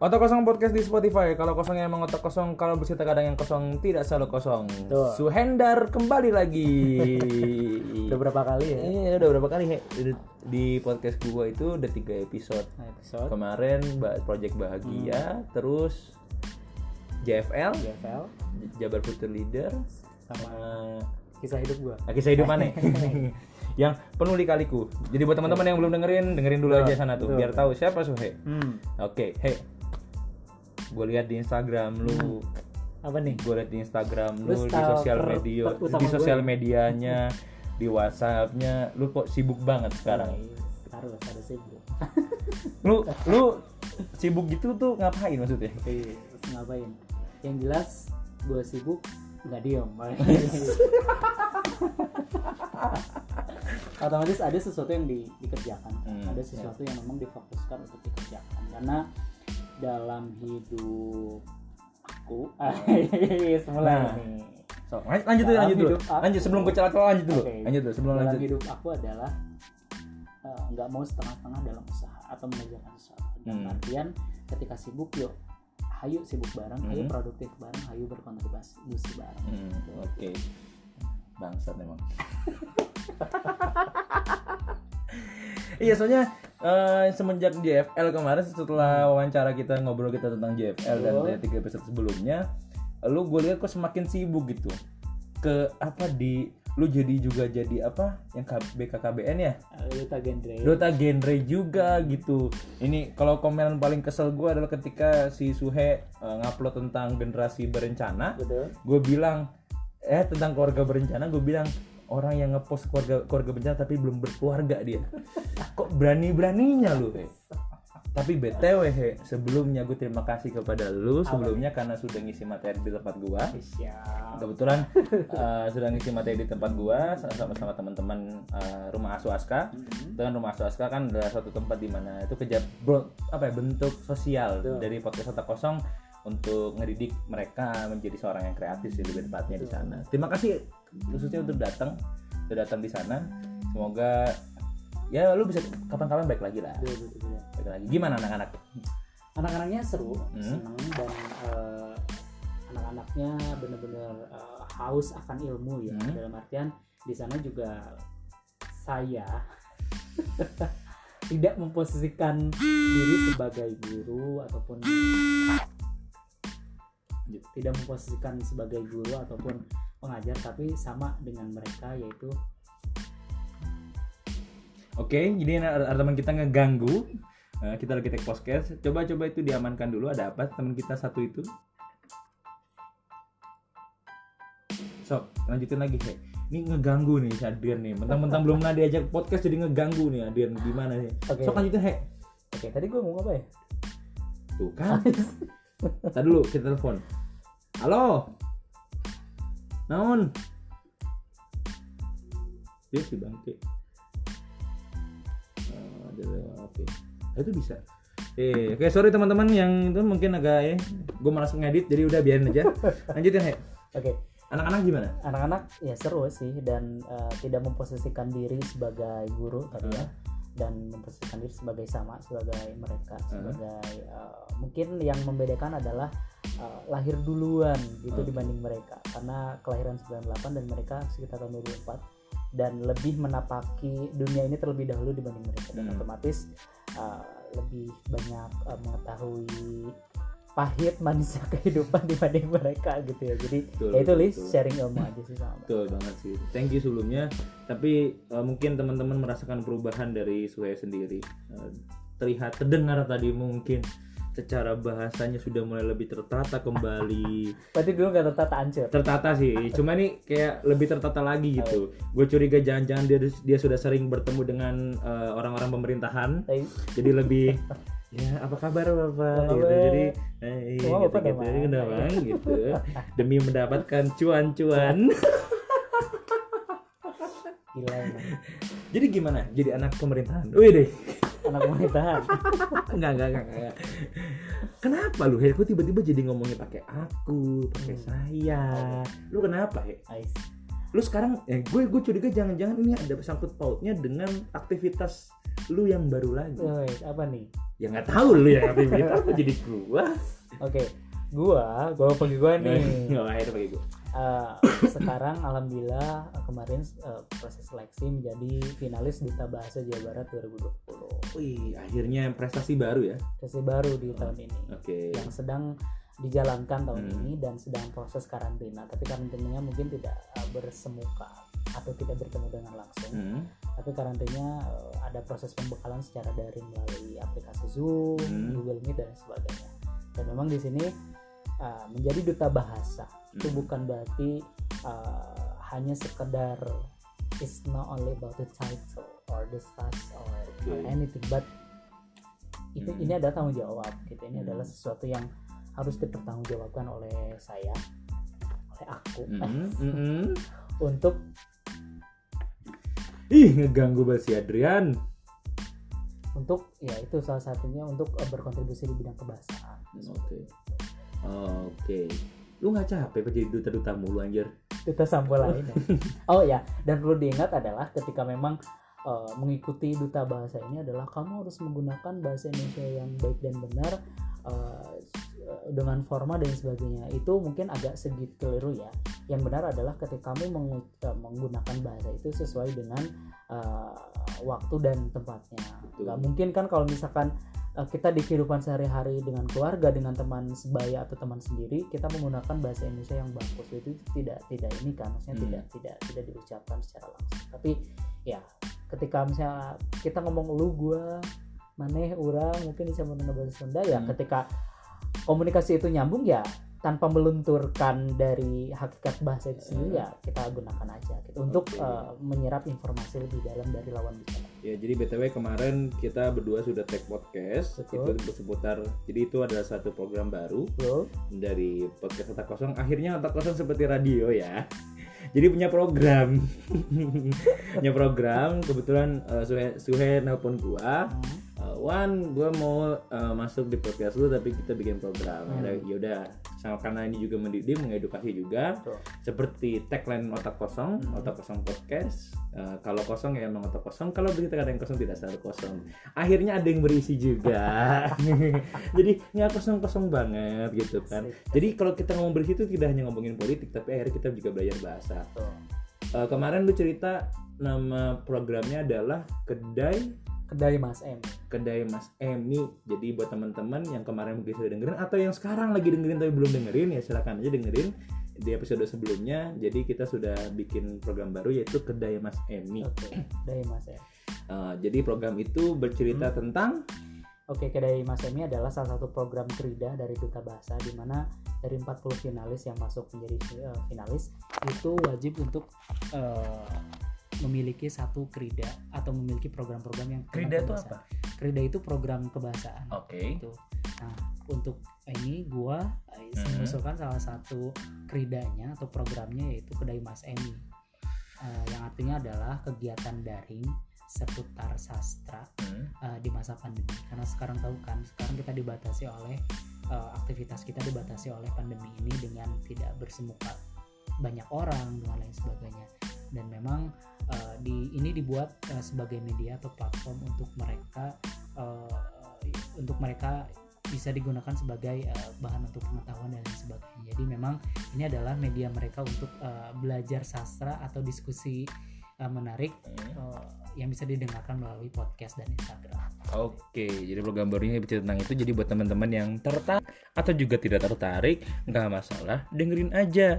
Otak kosong podcast di Spotify. Kalau kosongnya emang otak kosong, kalau bercerita kadang yang kosong tidak selalu kosong. Tuh. Suhendar kembali lagi. Udah berapa kali ya? Iya, udah berapa kali He? Di- podcast gua itu udah tiga episode. Nah, episode Kemarin project bahagia, terus JFL, GFL Jabar Future Leader, sama kisah hidup gua. Lagi saya hidup mana? yang penuh lika-liku. Jadi buat teman-teman yang belum dengerin, dengerin dulu aja sana tuh, betul. biar tahu siapa Suhe. Hmm. Oke, hey. Gue lihat di Instagram lu, Apa nih? gue lihat di Instagram Lu lu, di sosial media, di gue. sosial medianya, di WhatsAppnya, lu kok sibuk banget sekarang. Harus harus sibuk. Lu lu sibuk gitu tuh ngapain maksudnya? Terus ngapain? Yang jelas gua sibuk nggak diem. Otomatis ada sesuatu yang di- dikerjakan, Hmm, ada sesuatu yang memang difokuskan untuk dikerjakan karena dalam hidup aku, semula Nah. nih. So, lanjut lanjut dulu, lanjut dulu. aku- Lanjut sebelum gue celah-celah lanjut dulu. Oke. Lanjut dulu sebelum dalam lanjut. hidup aku adalah eh, nggak mau setengah-setengah dalam usaha atau mengerjakan sesuatu dalam Hmm. artian ketika sibuk yuk hayu sibuk bareng hayu Hmm. produktif bareng hayu berkontribusi bareng Hmm, Oke. Bangsat memang. iya soalnya eh, semenjak JFL kemarin setelah wawancara kita ngobrol kita tentang JFL dan Betul. dari tiga episode sebelumnya, lu gue lihat kok semakin sibuk gitu. Ke apa di lu jadi juga jadi apa yang BKKBN ya? Duta genre. Dota genre juga gitu. Ini kalau komen paling kesel gue adalah ketika si Suhe eh, ngupload tentang generasi berencana gue bilang eh tentang keluarga berencana gue bilang orang yang ngepost keluarga keluarga berencana tapi belum berkeluarga dia. Kok berani beraninya lu? Tapi btw he, sebelumnya gue terima kasih kepada lu sebelumnya karena sudah ngisi materi di tempat gua. Kebetulan eh, sudah ngisi materi di tempat gua sama sama teman-teman eh, rumah asuh Aska itu kan rumah asuh Aska kan adalah suatu tempat di mana itu kerja bro, apa ya bentuk sosial Betul. dari podcast otak kosong untuk ngedidik mereka menjadi seorang yang kreatif sih lebih tepatnya di sana. Terima kasih khususnya untuk datang, sudah datang di sana. Semoga ya lu bisa kapan-kapan baik lagi lah. Betul, betul. Baik lagi. Gimana anak-anak? anak-anaknya seru Hmm. seneng dan eh, anak-anaknya benar-benar eh, haus akan ilmu ya Hmm. dalam artian di sana juga saya tidak memposisikan diri sebagai guru ataupun tidak memposisikan sebagai guru ataupun pengajar tapi sama dengan mereka yaitu Oke, jadi ada, teman kita ngeganggu. Eh, kita lagi take podcast. Coba-coba itu diamankan dulu. Ada apa teman kita satu itu? Sok, lanjutin lagi, He. Ini ngeganggu nih si Adrian nih. Mentang-mentang belum pernah diajak podcast jadi ngeganggu nih Adrian. Gimana nih? Oke. Sok lanjutin, He. oke tadi gue ngomong apa ya Tuh kan. Tadi dulu kita telepon. Halo. Naon? Dia si bangke. Oh, ada- oke. Ah, itu bisa. Eh, oke sorry teman-teman yang itu mungkin agak ya, gue malas ngedit jadi udah biarin aja. Lanjutin he. oke Anak-anak gimana? anak-anak ya seru sih dan eh, tidak memposisikan diri sebagai guru tadi ya dan memposisikan diri sebagai sama sebagai mereka sebagai eh, mungkin yang membedakan adalah eh, lahir duluan gitu Oke. dibanding mereka karena kelahiran 98 dan mereka sekitar tahun 2004 dan lebih menapaki dunia ini terlebih dahulu dibanding mereka dan Hmm. otomatis eh, lebih banyak eh, mengetahui pahit manisnya kehidupan dibanding mereka gitu ya jadi Betul, ya itu Lis betul. sharing ilmu aja sih sama. Betul banget sih. Thank you sebelumnya. Tapi eh, mungkin teman-teman merasakan perubahan dari Suhe sendiri. Eh, terlihat terdengar tadi mungkin secara bahasanya sudah mulai lebih tertata kembali. berarti dulu gak tertata ancur tertata sih. Cuma nih kayak lebih tertata lagi gitu. Gue curiga jangan-jangan dia dia sudah sering bertemu dengan eh, orang-orang pemerintahan. Tapi Jadi lebih ya apa kabar bapak Apa gitu. Jadi eh, Semua gitu, gitu. bang gitu demi mendapatkan cuan-cuan. gila emang. Jadi gimana? Jadi anak pemerintahan. Wih deh. anak pemerintahan Enggak, enggak, enggak, enggak. Kenapa lu? He? Kok tiba-tiba jadi ngomongnya pakai aku, pakai Hmm. saya? Lu kenapa, He? Ais. Lu sekarang eh gue gue curiga jangan-jangan ini ada sangkut pautnya dengan aktivitas lu yang baru lagi Wes, apa nih ya nggak tahu lu yang aktivitas apa jadi gua? Oke gua gua pergi gua nih. Nggak akhirnya pakai gua. Eh, sekarang alhamdulillah kemarin eh, proses seleksi menjadi finalis Duta Bahasa Jawa Barat 2020 wih akhirnya prestasi baru ya? Sesi baru di tahun ini. oke. Yang sedang dijalankan tahun Hmm. ini dan sedang proses karantina tapi karantinanya mungkin tidak eh, bersemuka atau tidak bertemu dengan langsung Hmm. tapi karantinanya eh, ada proses pembekalan secara daring melalui aplikasi Zoom, Hmm. Google Meet dan sebagainya dan memang di sini eh, menjadi duta bahasa itu Hmm. bukan berarti uh, hanya sekedar it's not only about the title or the status or, Oke. anything but itu Hmm. ini adalah tanggung jawab gitu ini Hmm. adalah sesuatu yang harus dipertanggungjawabkan oleh saya oleh aku. Hmm, hmm. untuk ih ngeganggu banget si Adrian. Untuk ya itu salah satunya untuk uh, berkontribusi di bidang kebahasaan. Oke. Oke. Lu nggak capek jadi duta-duta mulu anjir? Kita sampul lain ya. oh ya. Dan perlu diingat adalah ketika memang uh, mengikuti duta bahasa ini adalah kamu harus menggunakan bahasa Indonesia yang baik dan benar uh, dengan forma dan sebagainya itu mungkin agak sedikit keliru ya. Yang benar adalah ketika kamu mengu- uh, menggunakan bahasa itu sesuai dengan uh, waktu dan tempatnya. Nggak mungkin kan kalau misalkan uh, kita di kehidupan sehari-hari dengan keluarga dengan teman sebaya atau teman sendiri kita menggunakan bahasa Indonesia yang bagus. Itu tidak tidak ini kan maksudnya Hmm. tidak tidak tidak diucapkan secara langsung. Tapi ya ketika misalnya kita ngomong lu gua maneh orang mungkin bisa menggunakan bahasa Sunda ya Hmm. ketika komunikasi itu nyambung ya tanpa melunturkan dari hakikat bahasa itu sendiri ya kita gunakan aja gitu. Untuk uh, menyerap informasi lebih dalam dari lawan bicara Ya jadi btw kemarin kita berdua sudah take podcast Betul. itu seputar jadi itu adalah satu program baru Bro, dari podcast otak kosong. Akhirnya otak kosong seperti radio ya. Jadi punya program. Punya program kebetulan uh, Suhe Suhe nelpon gua. Hmm, Uh, Wan, gue mau uh, masuk di podcast lu tapi kita bikin program. Hmm. Ya udah, sama karena ini juga mendidik, mengedukasi juga. betul. Seperti tagline otak kosong, Hmm. otak kosong podcast. Uh, kalau kosong ya emang otak kosong. Kalau berita ada yang kosong tidak selalu kosong. Akhirnya ada yang berisi juga. Jadi nggak kosong-kosong banget gitu kan. Jadi kalau kita ngomong berisi itu tidak hanya ngomongin politik, tapi akhirnya kita juga belajar bahasa. Betul. Uh, kemarin lu cerita nama programnya adalah kedai kedai Mas M kedai Mas Emi. Jadi buat teman-teman yang kemarin mungkin sudah dengerin atau yang sekarang lagi dengerin tapi belum dengerin ya silakan aja dengerin di episode sebelumnya. Jadi kita sudah bikin program baru yaitu kedai Mas Emi. oke kedai Mas M Uh, jadi program itu bercerita tentang Oke, Kedai Mas Emi adalah salah satu program Krida dari Duta Bahasa di mana dari 40 finalis yang masuk menjadi eh, finalis itu wajib untuk eh, memiliki satu Krida atau memiliki program-program yang tentang kebahasaan. Krida itu program kebahasaan. Oke. Itu. Nah, untuk ini gua Mhm. mengusulkan salah satu kridanya atau programnya yaitu Kedai Mas Emi. Eh, yang artinya adalah kegiatan daring seputar sastra Hmm. uh, di masa pandemi karena sekarang tahu kan sekarang kita dibatasi oleh uh, aktivitas kita dibatasi oleh pandemi ini dengan tidak bersemuka banyak orang dan lain sebagainya dan memang uh, di ini dibuat uh, sebagai media atau platform untuk mereka uh, untuk mereka bisa digunakan sebagai uh, bahan untuk pengetahuan dan lain sebagainya. Jadi memang ini adalah media mereka untuk uh, belajar sastra atau diskusi uh, menarik uh, yang bisa didengarkan melalui podcast dan Instagram. Oke, jadi program barunya bicara tentang itu. Jadi buat teman-teman yang tertarik atau juga tidak tertarik, nggak masalah, dengerin aja.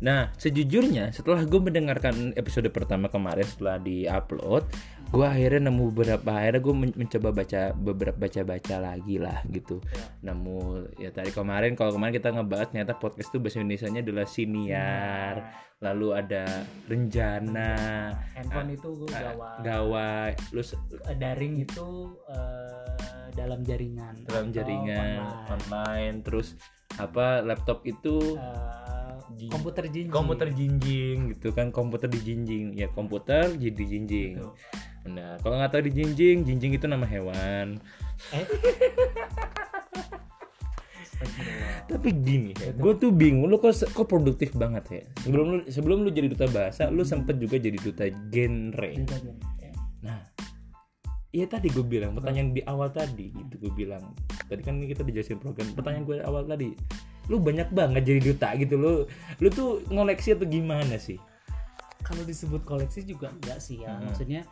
Nah, sejujurnya setelah gue mendengarkan episode pertama kemarin setelah di-upload, gue akhirnya nemu beberapa akhirnya gue men- mencoba baca beberapa baca-baca lagi lah gitu. Ya. Nemu ya tadi kemarin kalau kemarin kita ngebahas ternyata podcast itu bahasa Indonesianya adalah siniar, lalu ada renjana, handphone itu gue ah, gawai. gawai, lu Eh, daring itu eh, dalam jaringan. dalam jaringan online. online. terus apa laptop itu Eh, Ji- komputer jinjing. komputer jinjing gitu kan komputer dijinjing ya komputer jadi jinjing Betul. Nah kalau nggak tahu dijinjing jinjing itu nama hewan. Eh. Tapi gini ya gue tuh bingung lu kok kok produktif banget ya? Sebelum lu sebelum lu jadi duta bahasa lu sempet juga jadi duta genre. Ya. nah Iya tadi gue bilang pertanyaan di awal tadi itu gue bilang. Tadi kan kita dijelasin program pertanyaan gue awal tadi. Lu banyak banget jadi duta gitu lu lu tuh ngoleksi atau gimana sih kalau disebut koleksi juga enggak sih ya. Hmm. maksudnya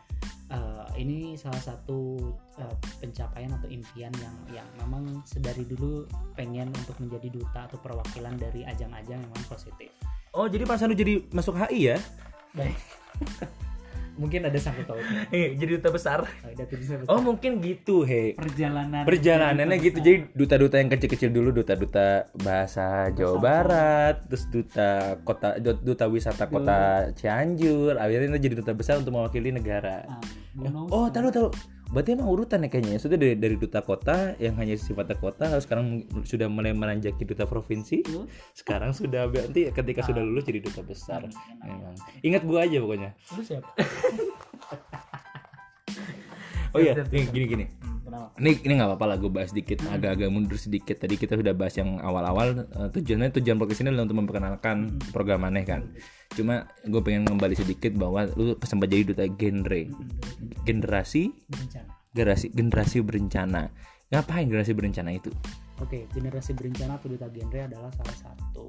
eh, ini salah satu eh, pencapaian atau impian yang yang memang sedari dulu pengen untuk menjadi duta atau perwakilan dari ajang-ajang yang memang positif. Oh jadi pas lu jadi masuk HI ya? Baik mungkin ada sangkut pautnya eh jadi duta besar. Ada tulisan oh mungkin gitu he. Perjalanan. Perjalanannya gitu. duta jadi duta-duta yang kecil-kecil dulu duta-duta bahasa Jawa Bersama. Barat terus duta kota duta wisata kota Cianjur. Akhirnya jadi duta besar untuk mewakili negara. Ah, oh tahu tahu berarti emang urutan ya kayaknya sudah dari, dari duta kota yang hanya sifatnya kota lalu sekarang sudah mulai menanjaki duta provinsi. Lu? sekarang sudah nanti ketika sudah lulus jadi duta besar. Enak. memang. Ingat gua aja pokoknya. Lu siapa? Oh iya gini gini Hmm, kenapa ini ini nggak apa-apa lah gue bahas dikit agak-agak mundur sedikit. Tadi kita sudah bahas yang awal-awal eh, tujuannya tujuan podcast ini adalah untuk memperkenalkan program aneh kan. Cuma gue pengen kembali sedikit bahwa lu sempat jadi duta genre. Generasi? Berencana. Generasi generasi berencana. Ngapain generasi berencana itu? Oke, generasi berencana atau duta genre adalah salah satu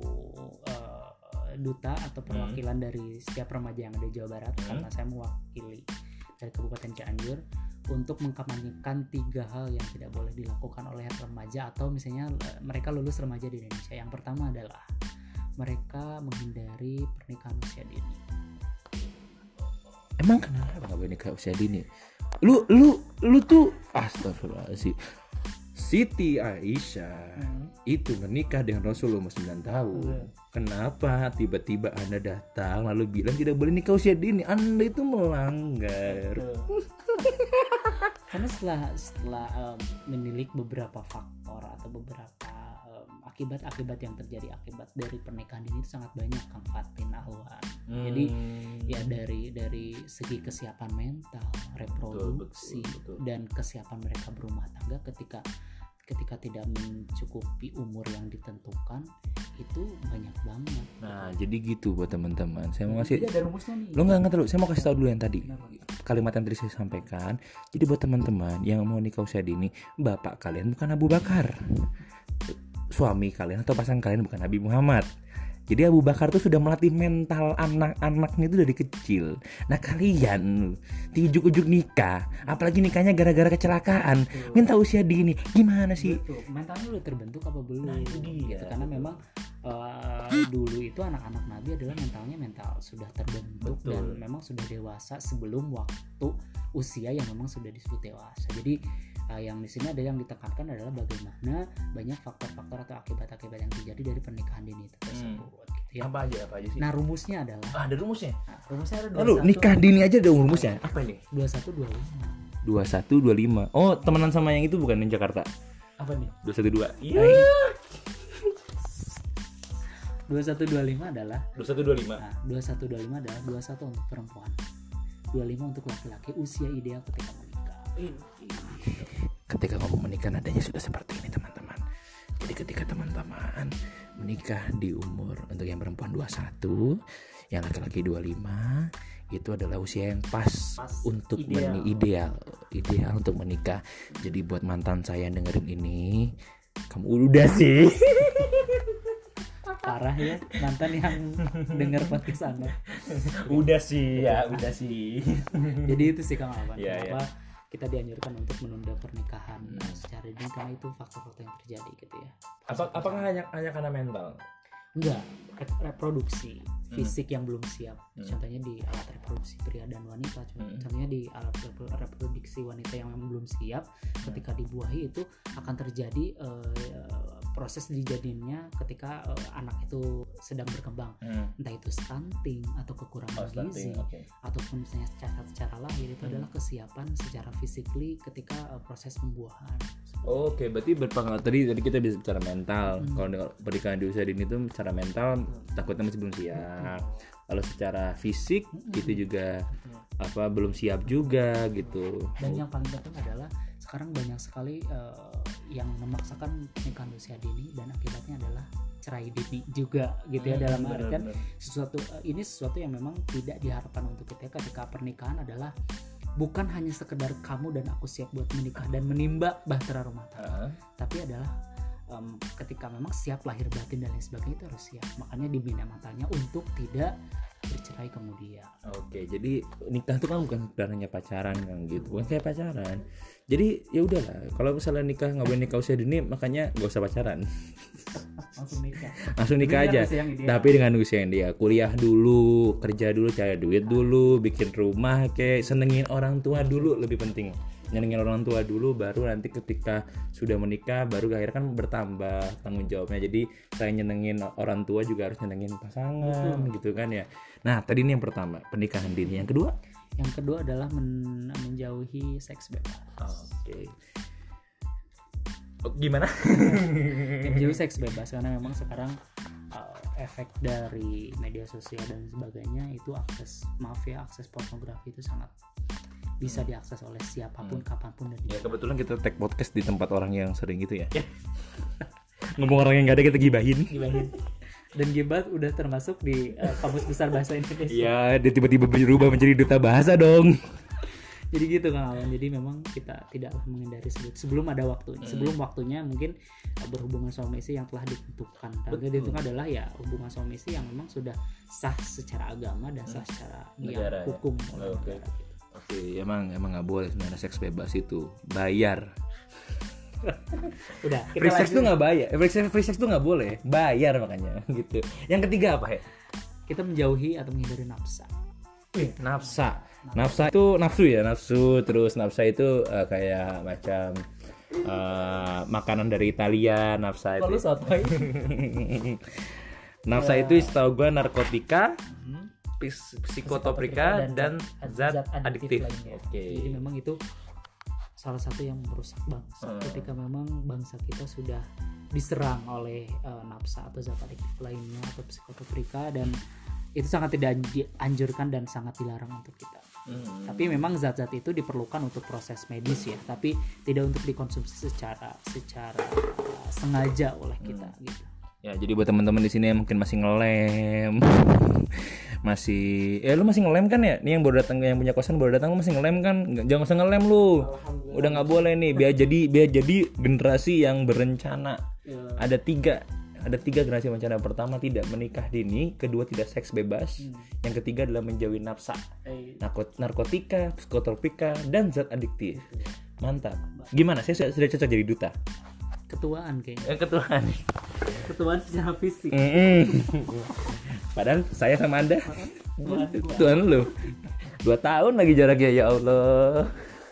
eh, duta atau perwakilan dari setiap remaja yang ada di Jawa Barat Hmm. karena saya mewakili dari Kabupaten Cianjur untuk mengkampanyekan tiga hal yang tidak boleh dilakukan oleh remaja atau misalnya eh, mereka lulus remaja di Indonesia. Yang pertama adalah mereka menghindari pernikahan usia dini. emang kenapa nggak boleh nikah usia dini lu lu lu tuh astagfirullahaladzim Siti Aisyah itu menikah dengan Rasulullah 9 tahun. Iya. Kenapa tiba-tiba Anda datang lalu bilang tidak boleh nikah usia dini? Anda itu melanggar. Karena setelah setelah em, menilik beberapa faktor atau beberapa akibat-akibat yang terjadi akibat dari pernikahan dini itu sangat banyak Kang Fatin Alwan. Jadi, Hmm. Ya dari dari segi kesiapan mental, reproduksi betul, betul. dan kesiapan mereka berumah tangga ketika ketika tidak mencukupi umur yang ditentukan itu banyak banget. Nah, jadi gitu buat teman-teman. Saya mau kasih ada rumusnya nih. Lo nggak ngerti lo, saya mau kasih tahu dulu yang tadi Kenapa? Kalimat yang tadi saya sampaikan Jadi buat teman-teman yang mau nikah usia dini Bapak kalian bukan Abu Bakar Suami kalian atau pasangan kalian bukan Nabi Muhammad jadi Abu Bakar tuh sudah melatih mental anak-anaknya itu dari kecil. Nah kalian di ujuk-ujuk nikah, apalagi nikahnya gara-gara kecelakaan, Betul. minta usia dini, gimana sih? Betul. mentalnya udah terbentuk apa belum Nah, itu dia. gitu. karena memang eh, dulu itu anak-anak nabi adalah mentalnya mental sudah terbentuk Betul. dan memang sudah dewasa sebelum waktu usia yang memang sudah disebut dewasa jadi eh, yang di sini ada yang ditekankan adalah bagaimana banyak faktor-faktor atau akibat-akibat yang terjadi dari pernikahan dini itu tersebut gitu ya. Apa aja, apa aja sih? nah rumusnya adalah Ah, ada rumusnya. nah, rumusnya ada Lalu nikah dini aja ada rumusnya. Apa ini? dua satu dua lima 2125. Oh, temenan sama yang itu bukan di Jakarta. apa nih 212. Iya. dua satu dua lima adalah 2125. Nah, 2125 adalah 21 untuk perempuan. 25 untuk laki-laki usia ideal ketika menikah. Ketika ngomong menikah nadanya sudah seperti ini teman-teman. Jadi ketika teman-teman menikah di umur untuk yang perempuan 21, yang laki-laki 25, itu adalah usia yang pas, Pas, untuk ideal. meni- ideal, ideal untuk menikah. Jadi buat mantan saya yang dengerin ini, kamu udah sih. Parah ya mantan yang dengar podcast Anda. udah sih ya, udah sih. Jadi itu sih Kang Alvan. Iya, Kenapa kita dianjurkan untuk menunda pernikahan uh, secara dini karena itu faktor-faktor yang terjadi gitu ya. Apa apakah hanya hanya karena mental? Enggak, re- reproduksi fisik yang belum siap. Hmm. Contohnya di alat reproduksi pria dan wanita. Hmm. Contohnya di alat repro- reproduksi wanita yang belum siap, ketika dibuahi itu akan terjadi eh, proses dijadinya ketika eh, anak itu sedang berkembang. Entah itu stunting atau kekurangan gizi oke. ataupun misalnya secara, secara lahir itu Hmm. adalah kesiapan secara physically ketika eh, proses pembuahan. Oke, berarti berpengaruh tadi tadi kita bisa bicara mental. Hmm. Kalau pernikahan di usia dini itu secara mental takutnya masih belum siap. Kalau secara fisik Hmm. itu juga Betul. apa belum siap juga gitu. dan yang paling penting adalah sekarang banyak sekali eh, yang memaksakan pernikahan usia dini dan akibatnya adalah cerai dini juga gitu ya Hmm, dalam benar, artian benar. sesuatu eh, ini sesuatu yang memang tidak diharapkan untuk kita ketika pernikahan adalah bukan hanya sekedar kamu dan aku siap buat menikah dan menimba bahtera rumah tangga Ah, tapi adalah em, ketika memang siap lahir batin dan lain sebagainya itu harus siap makanya dibina matanya untuk tidak bercerai kemudian Oke, jadi nikah itu kan bukan sekedar hanya pacaran kan gitu, bukan kayak pacaran. Jadi ya udahlah, kalau misalnya nikah nggak boleh nikah usia dini, makanya nggak usah pacaran, langsung nikah langsung nikah aja. Tapi dengan usia yang dia kuliah dulu, kerja dulu, cari duit dulu, bikin rumah, kayak senengin orang tua dulu lebih penting. Nyenengin orang tua dulu, baru nanti ketika sudah menikah, baru akhirnya kan bertambah tanggung jawabnya. Jadi saya nyenengin orang tua juga harus nyenengin pasangan, gitu kan ya. Nah tadi ini yang pertama pernikahan dini, yang kedua yang kedua adalah men- menjauhi seks bebas Oke. Oh, gimana? menjauhi seks bebas karena memang sekarang uh, efek dari media sosial dan sebagainya itu akses maaf ya akses pornografi itu sangat bisa diakses oleh siapa pun kapan pun dan Ya kebetulan kita tag podcast di tempat orang yang sering gitu ya. Ngomong orang yang gak ada kita gibahin. gibahin dan gibat udah termasuk di uh, kamus besar bahasa Indonesia Iya, dia tiba-tiba berubah menjadi duta bahasa dong. jadi gitu kang Awan jadi memang kita tidaklah menghindari sebelum sebelum ada waktunya sebelum waktunya mungkin berhubungan suami istri yang telah ditentukan Betul. ditentukan adalah ya hubungan suami istri yang memang sudah sah secara agama dan sah secara yang Negara ya? hukum Oh, oleh oke. negara gitu. Oke, emang emang nggak boleh sebenarnya seks bebas itu bayar. udah kita Free sex tuh nggak bayar. Eh, Free sex, free sex tuh nggak boleh, bayar makanya gitu. Yang ketiga apa ya? kita menjauhi atau menghindari nafsa Wih, nafsa. Nafsa itu nafsu ya, nafsu. Terus nafsa itu eh, kayak macam eh, makanan dari Italia, nafsa itu. kalau sotoy nafsa itu setahu gue narkotika, Hmm. Psikotropika dan, zat, adiktif. lainnya. Oke. Jadi memang itu salah satu yang merusak bangsa Hmm. ketika memang bangsa kita sudah diserang oleh eh, nafsa atau zat adiktif lainnya atau psikotropika dan itu sangat tidak dianjurkan dan sangat dilarang untuk kita. Hmm. Tapi memang zat-zat itu diperlukan untuk proses medis ya, tapi tidak untuk dikonsumsi secara secara eh, sengaja oleh kita gitu. Ya, jadi buat teman-teman di sini yang mungkin masih ngelem, masih, ya lu masih ngelem kan ya? Nih yang baru datang, yang punya kosan baru datang lu masih ngelem kan? Nggak- Jangan usah ngelem lu. Udah nggak boleh nih. Biar jadi, biar jadi generasi yang berencana. Ada tiga, ada tiga generasi berencana. Pertama tidak menikah dini, kedua tidak seks bebas, yang ketiga adalah menjauhi nafsa, narko- narkotika, psikotropika, dan zat adiktif. Mantap. Gimana? Saya sudah, sudah cocok jadi duta. Ketuaan kayaknya. Yang kedua nih. Ketuaan secara fisik. Mm-mm. Padahal saya sama anda. Tuhan lu. Dua tahun lagi jaraknya ya Allah.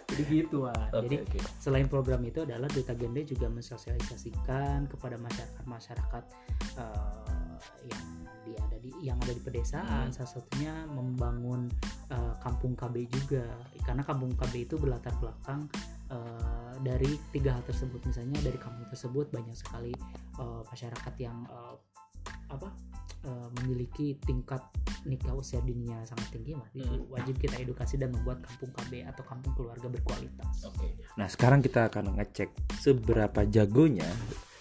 Jadi gitu Wan. Oke, Jadi oke. selain program itu adalah Duta Gende juga mensosialisasikan kepada masyarakat masyarakat eh, yang di ada di yang ada di pedesaan. Salah satunya membangun eh, kampung KB juga. Karena kampung KB itu berlatar belakang eh, dari tiga hal tersebut. Misalnya dari kampung tersebut banyak sekali eh, masyarakat yang eh, apa eh, memiliki tingkat nikah usia dininya sangat tinggi mah itu Hmm. wajib kita edukasi dan membuat kampung KB atau kampung keluarga berkualitas. Nah sekarang kita akan ngecek Seberapa jagonya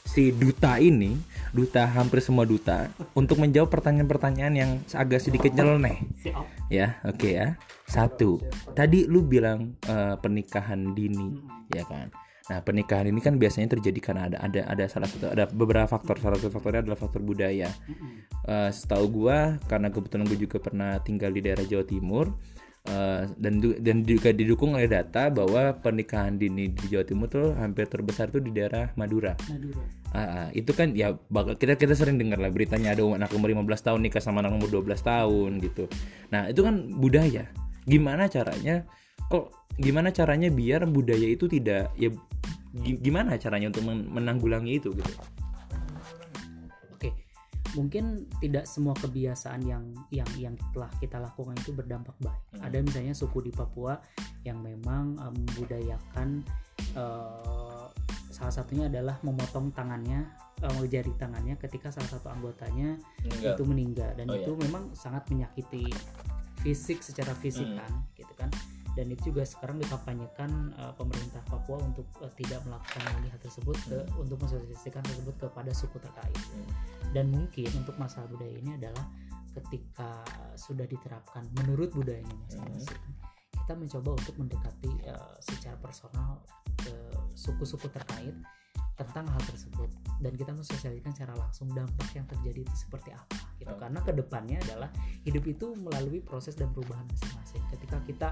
Si duta ini Duta hampir semua duta Untuk menjawab pertanyaan-pertanyaan yang agak sedikit nyeleneh. Siap. Ya oke ya. Satu Tadi lu bilang eh, pernikahan dini Ya kan Nah pernikahan ini kan biasanya terjadi karena ada ada ada salah satu ada beberapa faktor salah satu faktornya adalah faktor budaya. Eh, setahu gua karena kebetulan gue juga pernah tinggal di daerah Jawa Timur eh, dan dan juga didukung oleh data bahwa pernikahan dini di Jawa Timur tuh hampir terbesar tuh di daerah Madura. Madura. Ah, ah, itu kan ya bakal kita kita sering dengar lah beritanya ada anak umur 15 tahun nikah sama anak umur 12 tahun gitu. Nah, itu kan budaya. Gimana caranya kok gimana caranya biar budaya itu tidak ya gi- gimana caranya untuk men- menanggulangi itu gitu. Oke, mungkin tidak semua kebiasaan yang yang yang telah kita lakukan itu berdampak baik. Hmm. Ada misalnya suku di Papua yang memang membudayakan eh, salah satunya adalah memotong tangannya, eh, jari tangannya ketika salah satu anggotanya itu meninggal dan Oh, itu memang sangat menyakiti fisik secara fisik Hmm. kan, gitu kan. Dan itu juga sekarang dikampanyekan eh, pemerintah Papua untuk eh, tidak melakukan lagi hal tersebut ke, untuk mensosialisasikan tersebut kepada suku terkait. Hmm. dan mungkin untuk masalah budaya ini adalah ketika sudah diterapkan menurut budayanya masing-masing kita mencoba untuk mendekati uh, secara personal ke suku-suku terkait tentang hal tersebut dan kita mensosialisasikan secara langsung dampak yang terjadi itu seperti apa gitu Oh. karena ke depannya adalah hidup itu melalui proses dan perubahan masing-masing ketika kita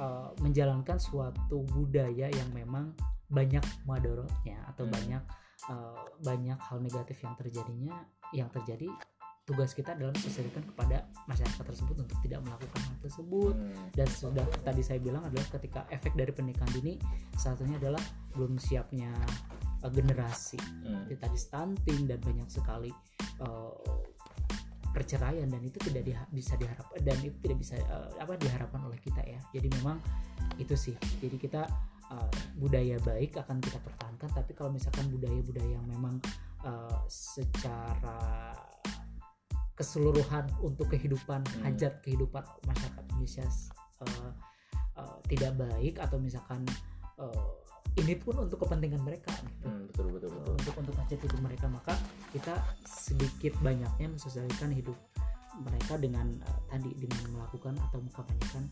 uh, menjalankan suatu budaya yang memang banyak madorotnya atau Hmm. banyak uh, banyak hal negatif yang terjadinya yang terjadi tugas kita adalah mensosialisasikan kepada masyarakat tersebut untuk tidak melakukan hal tersebut Hmm. dan sudah tadi saya bilang adalah ketika efek dari pernikahan dini salah satunya adalah belum siapnya uh, generasi Hmm. Jadi tadi stunting dan banyak sekali uh, perceraian dan itu tidak diha- bisa diharapkan dan itu tidak bisa uh, apa diharapkan oleh kita ya jadi memang itu sih jadi kita uh, budaya baik akan kita pertahankan tapi kalau misalkan budaya-budaya yang memang uh, secara keseluruhan untuk kehidupan Hmm. hajat kehidupan masyarakat Indonesia uh, uh, tidak baik atau misalkan uh, ini pun untuk kepentingan mereka gitu Hmm, betul betul betul. untuk untuk hajat hidup mereka maka kita sedikit banyaknya mensosialisasikan hidup mereka dengan eh, tadi dengan melakukan atau mengkampanyekan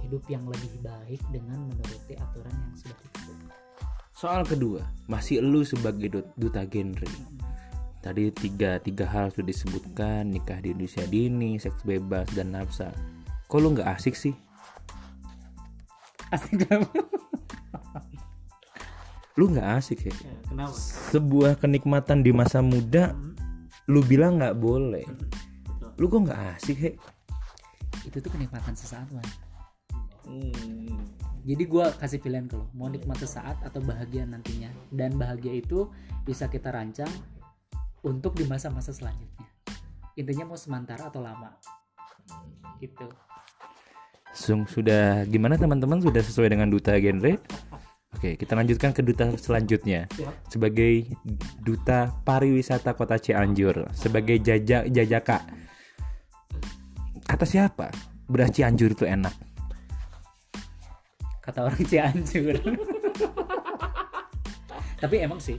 hidup yang lebih baik dengan menuruti aturan yang sudah ditentukan. Soal kedua, masih lu sebagai dut- duta genre. Tadi tiga tiga hal sudah disebutkan nikah di Indonesia dini, seks bebas dan nafsa. Kok lu nggak asik sih? Asik kenapa? Lu nggak asik ya? kenapa? Sebuah kenikmatan di masa muda, lu bilang nggak boleh. Betul. Lu kok nggak asik he? Itu tuh kenikmatan sesaat man. Jadi gua kasih pilihan ke lo, mau nikmat sesaat atau bahagia nantinya. Dan bahagia itu bisa kita rancang untuk di masa-masa selanjutnya. Intinya mau sementara atau lama. Gitu. Sung sudah gimana teman-teman sudah sesuai dengan duta genre? Oke, kita lanjutkan ke duta selanjutnya. Siap. Sebagai duta pariwisata Kota Cianjur, sebagai jajak jajaka. Kata siapa? Beras Cianjur itu enak. kata orang Cianjur tapi emang sih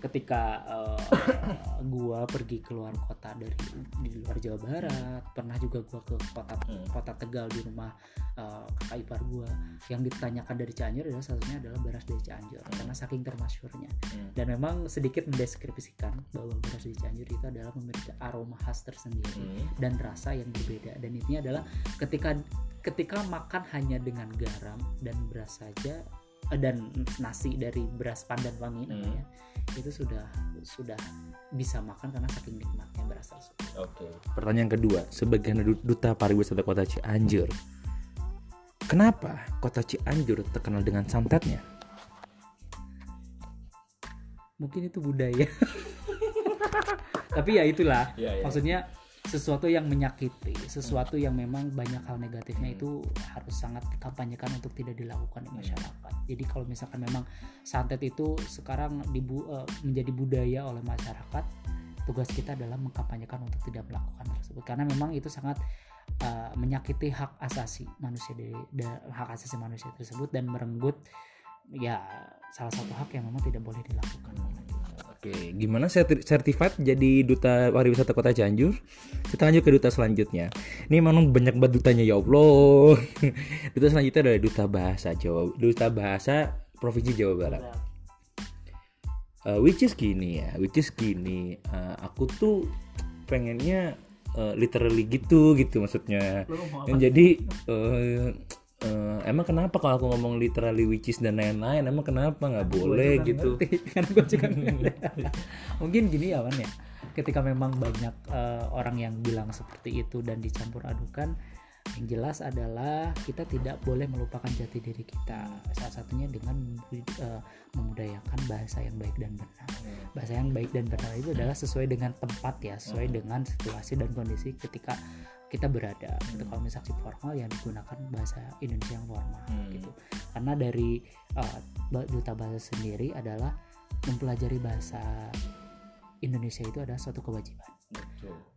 ketika eh, gua pergi keluar kota dari di luar Jawa Barat pernah juga gua ke kota Hmm. kota Tegal di rumah eh, kakak ipar gua. Yang ditanyakan dari Cianjur adalah salah satunya adalah beras dari Cianjur karena saking termasyurnya. Dan memang sedikit mendeskripsikan bahwa beras dari Cianjur itu adalah memiliki aroma khas tersendiri dan rasa yang berbeda. Dan intinya adalah ketika ketika makan hanya dengan garam dan beras saja dan nasi dari beras pandan wangi Hmm. namanya itu sudah sudah bisa makan karena saking nikmatnya beras tersebut. Oke. Pertanyaan kedua, sebagai du- duta pariwisata Kota Cianjur, kenapa Kota Cianjur terkenal dengan santetnya? Mungkin itu budaya. Tapi ya itulah Iya, maksudnya sesuatu yang menyakiti, sesuatu yang memang banyak hal negatifnya itu harus sangat dikampanyekan untuk tidak dilakukan di masyarakat. Jadi kalau misalkan memang santet itu sekarang dibu eh, menjadi budaya oleh masyarakat, tugas kita adalah mengkampanyekan untuk tidak melakukan tersebut karena memang itu sangat eh, menyakiti hak asasi manusia dari da- hak asasi manusia tersebut dan merenggut ya salah satu hak yang memang tidak boleh dilakukan. Oke, gimana serti- certified jadi duta pariwisata Kota Cianjur? Kita lanjut ke duta selanjutnya. Ini memang banyak banget dutanya ya Allah. duta selanjutnya adalah duta bahasa Jawa, duta bahasa Provinsi Jawa Barat. Uh, which is gini ya, which is gini. uh, aku tuh pengennya uh, literally gitu gitu maksudnya. Dan jadi uh, uh, emang kenapa kalau aku ngomong literally which is dan lain-lain? Emang kenapa? Nggak boleh gitu? kan gue juga nggak- mungkin gini ya man ya. Ketika memang banyak eh, orang yang bilang seperti itu dan dicampur adukan yang jelas adalah kita tidak boleh melupakan jati diri kita. Salah satunya dengan eh, memudayakan bahasa yang baik dan benar. Bahasa yang baik dan benar itu adalah sesuai dengan tempat ya sesuai dengan situasi dan kondisi ketika kita berada. Gitu. kalau misalnya formal yang digunakan bahasa Indonesia yang formal Hmm. gitu. Karena dari uh, duta bahasa sendiri adalah mempelajari bahasa Indonesia itu adalah suatu kewajiban.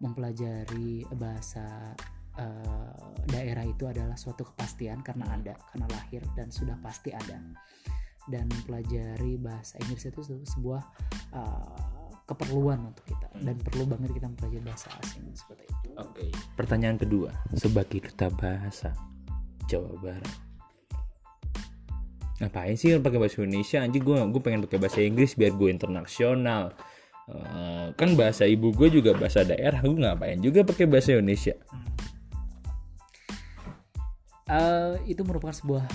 Mempelajari bahasa uh, daerah itu adalah suatu kepastian karena ada karena lahir dan sudah pasti ada. Dan mempelajari bahasa Inggris itu se- sebuah uh, keperluan untuk kita dan perlu banget kita mempelajari bahasa asing seperti itu. Oke. Pertanyaan kedua, sebagai duta bahasa Jawa Barat, ngapain sih pakai bahasa Indonesia? Anjing gue gue pengen pakai bahasa Inggris biar gue internasional. Eh, kan bahasa ibu gue juga bahasa daerah gue ngapain juga pakai bahasa Indonesia? Eh, itu merupakan sebuah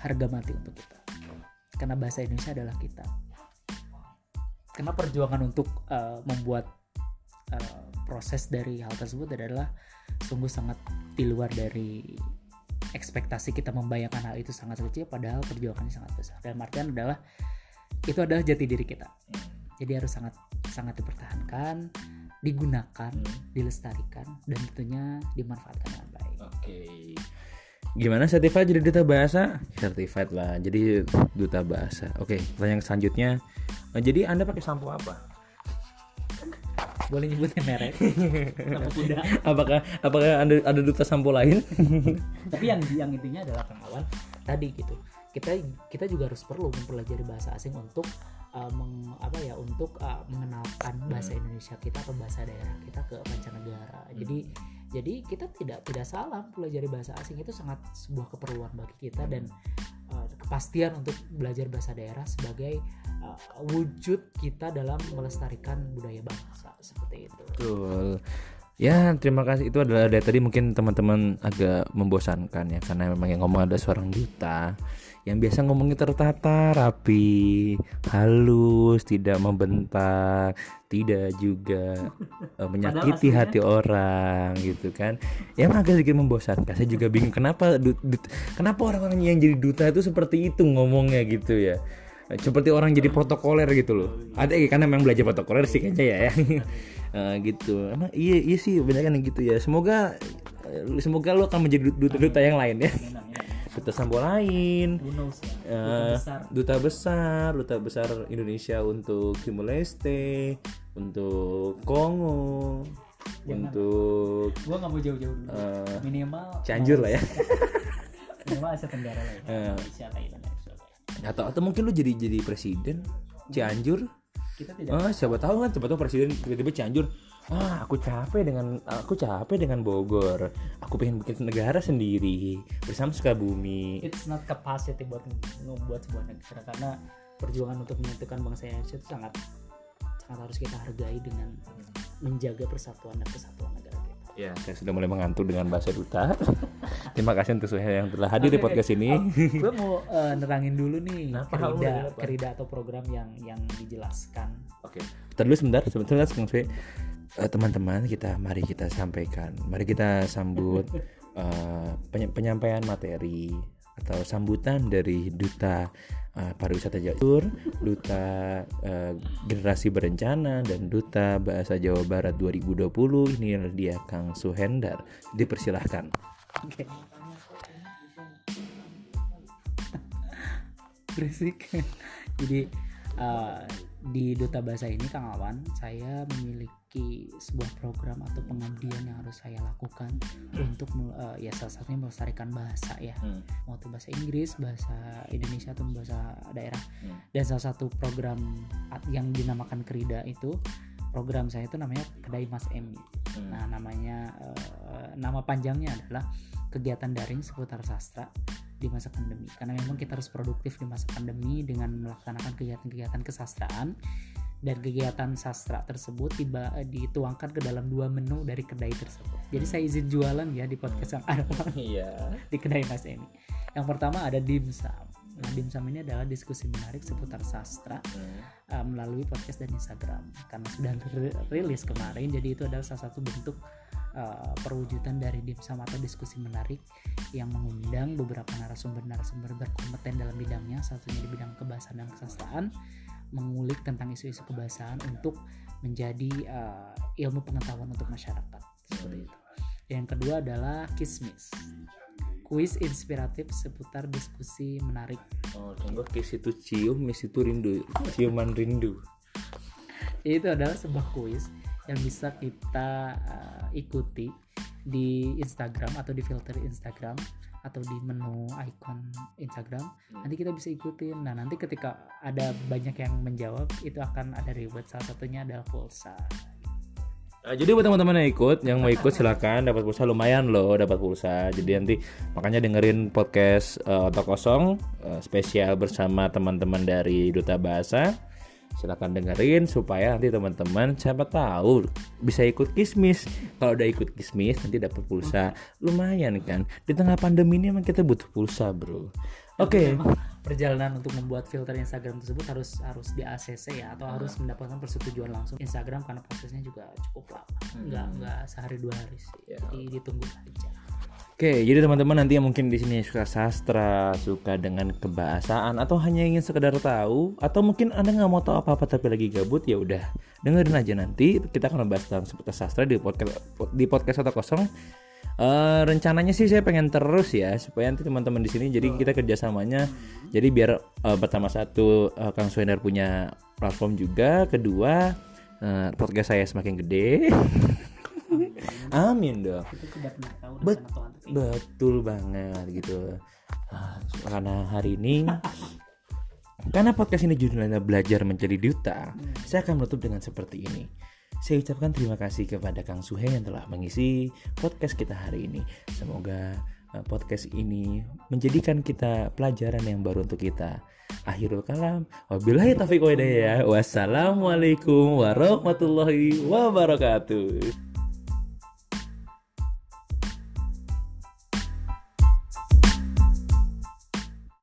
harga mati untuk kita. Karena bahasa Indonesia adalah kita karena perjuangan untuk eh, membuat eh, proses dari hal tersebut adalah sungguh sangat di luar dari ekspektasi kita membayangkan hal itu sangat kecil padahal perjuangannya sangat besar dan artian adalah itu adalah jati diri kita jadi harus sangat sangat dipertahankan digunakan dilestarikan dan tentunya dimanfaatkan dengan baik Oke. Gimana certified jadi duta bahasa? Certified lah. Jadi duta bahasa. Oke, pertanyaan selanjutnya. Eh, Jadi Anda pakai sampo apa? boleh nyebutin merek? Sama kuda. Apakah apakah Anda ada duta sampo lain? tapi yang yang intinya adalah kawan tadi gitu. Kita kita juga harus perlu mempelajari bahasa asing untuk uh, meng- apa ya untuk uh, mengenalkan bahasa Indonesia kita atau bahasa daerah kita ke mancanegara. Jadi jadi kita tidak tidak salah mempelajari bahasa asing itu sangat sebuah keperluan bagi kita dan uh, kepastian untuk belajar bahasa daerah sebagai uh, wujud kita dalam melestarikan budaya bangsa seperti itu Betul. Ya, terima kasih. Itu adalah dari tadi mungkin teman-teman agak membosankan ya karena memang yang ngomong ada seorang duta yang biasa ngomongnya tertata, rapi, halus, tidak membentak, tidak juga eh, menyakiti hati orang gitu kan. Ya agak sedikit membosankan. Saya juga bingung kenapa du- du- kenapa orang-orang yang jadi duta itu seperti itu ngomongnya gitu ya. Seperti orang jadi protokoler gitu loh. Ada ya karena memang belajar protokoler sih kayaknya ya. Ya Eh, gitu. Emang iya iya sih benar kan gitu ya. Semoga eh, semoga lo akan menjadi duta-duta yang lain ya duta sampo lain. Knows? Ya Eh, Duta besar. duta besar duta besar Indonesia untuk Timor Leste untuk Kongo untuk gua nggak mau jauh-jauh dulu. eh, minimal Cianjur lah ya. Minimal Asia Tenggara lah ya. Malaysia Thailand atau atau mungkin lo jadi jadi presiden Cianjur? Kita tidak. Ah, siapa tahu kan, siapa tahu presiden tiba-tiba Cianjur. Ah, aku capek dengan aku capek dengan Bogor. Aku pengen bikin negara sendiri bersama Sukabumi. it's not capacity buat membuat sebuah negara karena perjuangan untuk menyatukan bangsa Indonesia itu sangat sangat harus kita hargai dengan menjaga persatuan dan kesatuan negara kita. Ya, saya sudah mulai mengantuk dengan bahasa duta. Terima kasih untuk semua yang telah hadir di Oke, podcast ini. gue mau eh, nerangin dulu nih Kenapa? kerida kerida atau program yang yang dijelaskan. Oke. Bentar dulu sebentar, sebentar Kang Swe. Eh, teman-teman kita mari kita sampaikan mari kita sambut peny- penyampaian materi atau sambutan dari duta eh, pariwisata Jawa duta eh, generasi berencana dan duta bahasa Jawa Barat 2020 ini adalah dia Kang Suhendar dipersilahkan Oke. Berisik. Jadi eh, di Duta Bahasa ini Kang Awan, saya memiliki sebuah program atau pengabdian yang harus saya lakukan untuk mel- eh, ya salah satunya melestarikan bahasa ya. Mau itu bahasa Inggris, bahasa Indonesia atau bahasa daerah. Hmm. Dan salah satu program yang dinamakan Krida itu program saya itu namanya Kedai Mas Emi. Nah, namanya eh, nama panjangnya adalah kegiatan daring seputar sastra di masa pandemi. Karena memang kita harus produktif di masa pandemi dengan melaksanakan kegiatan-kegiatan kesastraan dan kegiatan sastra tersebut tiba dituangkan ke dalam dua menu dari kedai tersebut. Jadi saya izin jualan ya di podcast yang ada iya di kedai Mas Emi. Yang pertama ada dimsum. Nah, dimsum ini adalah diskusi menarik seputar sastra uh, melalui podcast dan Instagram karena sudah ri- rilis kemarin jadi itu adalah salah satu bentuk uh, perwujudan dari dimsum atau diskusi menarik yang mengundang beberapa narasumber-narasumber berkompeten dalam bidangnya satunya di bidang kebahasaan dan kesastraan mengulik tentang isu-isu kebahasaan untuk menjadi uh, ilmu pengetahuan untuk masyarakat. Seperti itu. Yang kedua adalah kismis. Kuis inspiratif seputar diskusi menarik. Oh tunggu kis itu cium mis itu rindu. Ciuman rindu. Itu adalah sebuah kuis yang bisa kita uh, ikuti di Instagram atau di filter Instagram atau di menu icon Instagram nanti kita bisa ikutin. Nah nanti ketika ada banyak yang menjawab itu akan ada reward. Salah satunya adalah pulsa. Nah, jadi buat teman-teman yang ikut, yang mau ikut silakan. Dapat pulsa lumayan loh, dapat pulsa. Jadi nanti makanya dengerin podcast uh, otak kosong uh, spesial bersama teman-teman dari Duta Bahasa. Silakan dengerin supaya nanti teman-teman siapa tahu bisa ikut kismis. Kalau udah ikut kismis nanti dapat pulsa. Lumayan kan. Di tengah pandemi ini emang kita butuh pulsa, Bro. Oke. Memang perjalanan untuk membuat filter Instagram tersebut harus harus di ACC ya atau harus mendapatkan persetujuan langsung Instagram karena prosesnya juga cukup lama nggak nggak sehari dua hari sih jadi ditunggu aja Oke, jadi teman-teman nanti yang mungkin di sini suka sastra, suka dengan kebahasaan atau hanya ingin sekedar tahu atau mungkin Anda nggak mau tahu apa-apa tapi lagi gabut ya udah dengerin aja nanti. Kita akan membahas tentang seputar sastra di podcast di podcast atau kosong. Eh, rencananya sih saya pengen terus ya supaya nanti teman-teman di sini jadi kita kerjasamanya jadi biar eh, pertama satu eh, Kang Suendar punya platform juga kedua eh, podcast saya semakin gede amin dong itu tidak pernah tahu Bet- Tuhan Betul banget gitu. Ah, karena hari ini karena podcast ini judulnya belajar menjadi duta, saya akan menutup dengan seperti ini. Saya ucapkan terima kasih kepada Kang Suhe yang telah mengisi podcast kita hari ini. Semoga eh, podcast ini menjadikan kita pelajaran yang baru untuk kita. Akhirul kalam. Wabillahi taufiq. Wassalamualaikum warahmatullahi wabarakatuh.